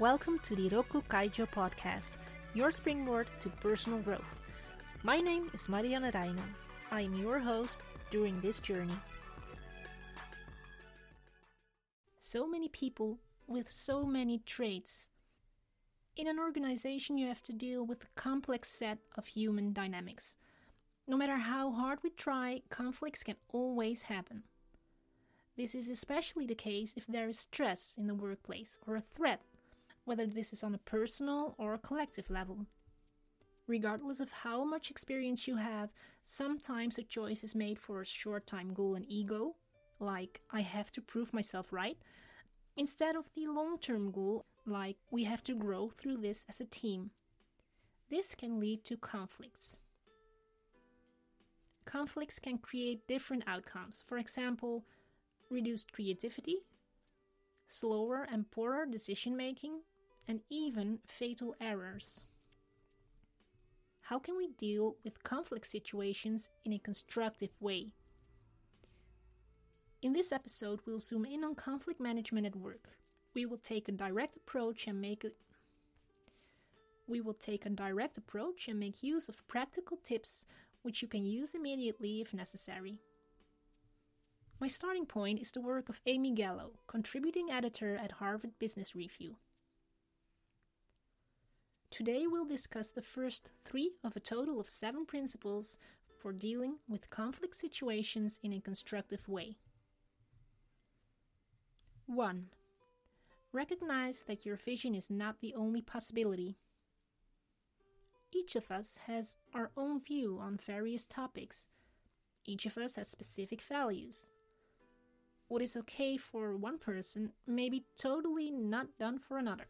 Welcome to the Rokku Kaijo podcast, your springboard to personal growth. My name is Marianne Reijnen. I am your host during this journey. So many people with so many traits. In an organization, you have to deal with a complex set of human dynamics. No matter how hard we try, conflicts can always happen. This is especially the case if there is stress in the workplace or a threat whether this is on a personal or a collective level. Regardless of how much experience you have, sometimes a choice is made for a short time goal and ego, like I have to prove myself right, instead of the long term goal, like we have to grow through this as a team. This can lead to conflicts. Conflicts can create different outcomes. For example, reduced creativity, slower and poorer decision making, and even fatal errors. How can we deal with conflict situations in a constructive way? In this episode, we'll zoom in on conflict management at work. We will take a direct approach and make we will take a direct approach and make use of practical tips which you can use immediately if necessary. My starting point is the work of Amy Gallo, contributing editor at Harvard Business Review. Today we'll discuss the first three of a total of seven principles for dealing with conflict situations in a constructive way. 1. Recognize that your vision is not the only possibility. Each of us has our own view on various topics. Each of us has specific values. What is okay for one person may be totally not done for another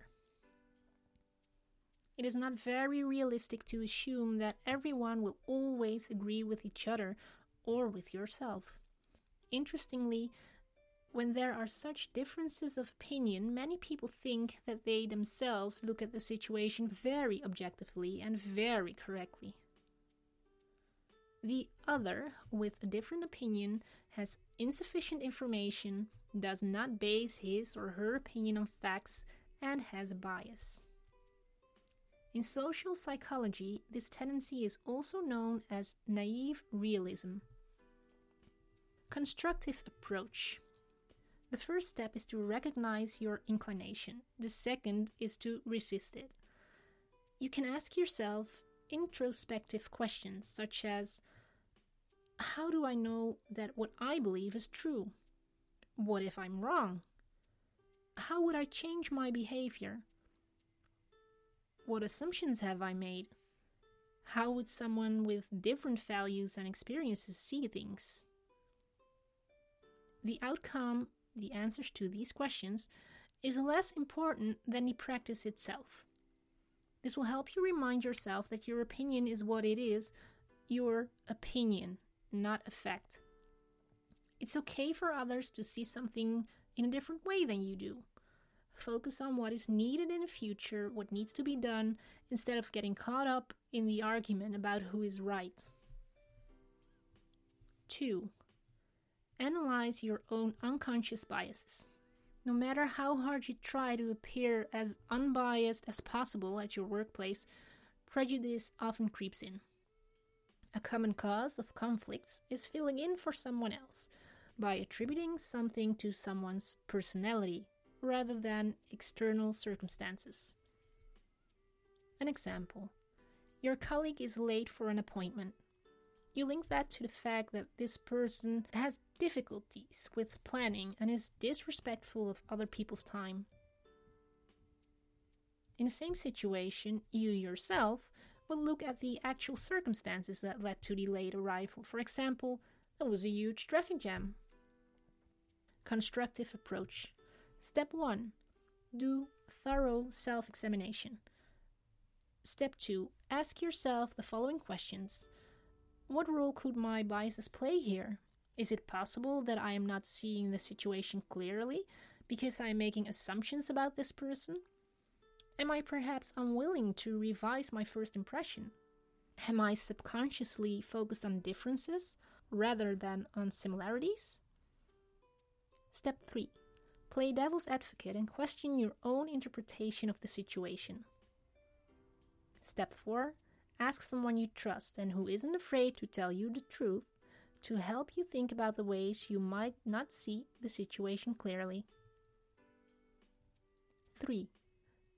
it is not very realistic to assume that everyone will always agree with each other or with yourself. Interestingly, when there are such differences of opinion, many people think that they themselves look at the situation very objectively and very correctly. The other, with a different opinion, has insufficient information, does not base his or her opinion on facts, and has a bias. In social psychology, this tendency is also known as naive realism. Constructive approach. The first step is to recognize your inclination, the second is to resist it. You can ask yourself introspective questions such as How do I know that what I believe is true? What if I'm wrong? How would I change my behavior? What assumptions have I made? How would someone with different values and experiences see things? The outcome, the answers to these questions, is less important than the practice itself. This will help you remind yourself that your opinion is what it is your opinion, not a fact. It's okay for others to see something in a different way than you do. Focus on what is needed in the future, what needs to be done, instead of getting caught up in the argument about who is right. 2. Analyze your own unconscious biases. No matter how hard you try to appear as unbiased as possible at your workplace, prejudice often creeps in. A common cause of conflicts is filling in for someone else by attributing something to someone's personality, rather than external circumstances. An example Your colleague is late for an appointment. You link that to the fact that this person has difficulties with planning and is disrespectful of other people's time. In the same situation, you yourself will look at the actual circumstances that led to the late arrival. For example, there was a huge traffic jam. Constructive approach. Step 1 Do thorough self examination. Step 2 Ask yourself the following questions What role could my biases play here? Is it possible that I am not seeing the situation clearly because I am making assumptions about this person? Am I perhaps unwilling to revise my first impression? Am I subconsciously focused on differences rather than on similarities? Step 3 Play devil's advocate and question your own interpretation of the situation. Step 4 Ask someone you trust and who isn't afraid to tell you the truth to help you think about the ways you might not see the situation clearly. 3.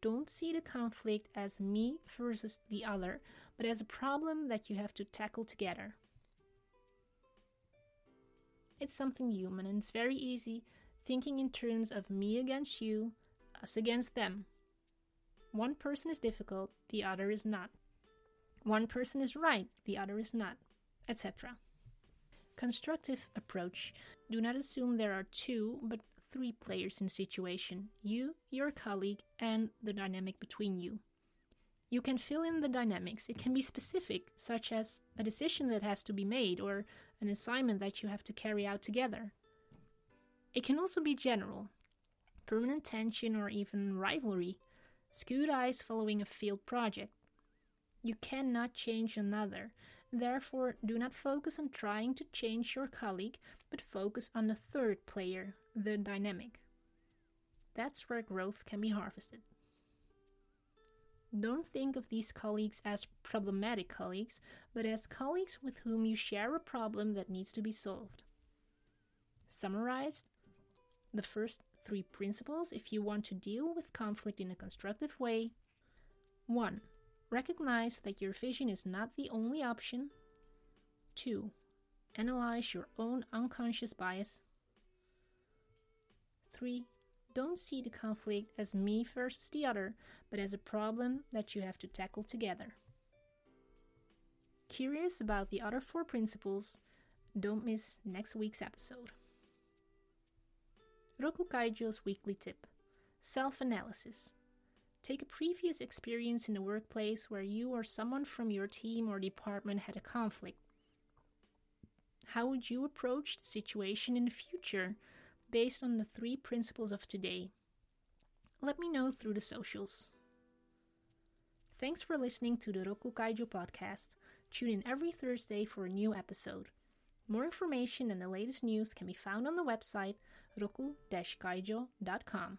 Don't see the conflict as me versus the other, but as a problem that you have to tackle together. It's something human and it's very easy thinking in terms of me against you, us against them. One person is difficult, the other is not. One person is right, the other is not, etc. Constructive approach. Do not assume there are two, but three players in situation you, your colleague, and the dynamic between you. You can fill in the dynamics. It can be specific, such as a decision that has to be made or an assignment that you have to carry out together. It can also be general, permanent tension or even rivalry, skewed eyes following a failed project. You cannot change another, therefore, do not focus on trying to change your colleague, but focus on the third player, the dynamic. That's where growth can be harvested. Don't think of these colleagues as problematic colleagues, but as colleagues with whom you share a problem that needs to be solved. Summarized, the first three principles if you want to deal with conflict in a constructive way 1. Recognize that your vision is not the only option. 2. Analyze your own unconscious bias. 3. Don't see the conflict as me versus the other, but as a problem that you have to tackle together. Curious about the other four principles? Don't miss next week's episode. Rokku Kaijo's weekly tip Self analysis. Take a previous experience in the workplace where you or someone from your team or department had a conflict. How would you approach the situation in the future? based on the three principles of today? Let me know through the socials. Thanks for listening to the Rokku Kaijo podcast. Tune in every Thursday for a new episode. More information and the latest news can be found on the website rokku-kaijo.com.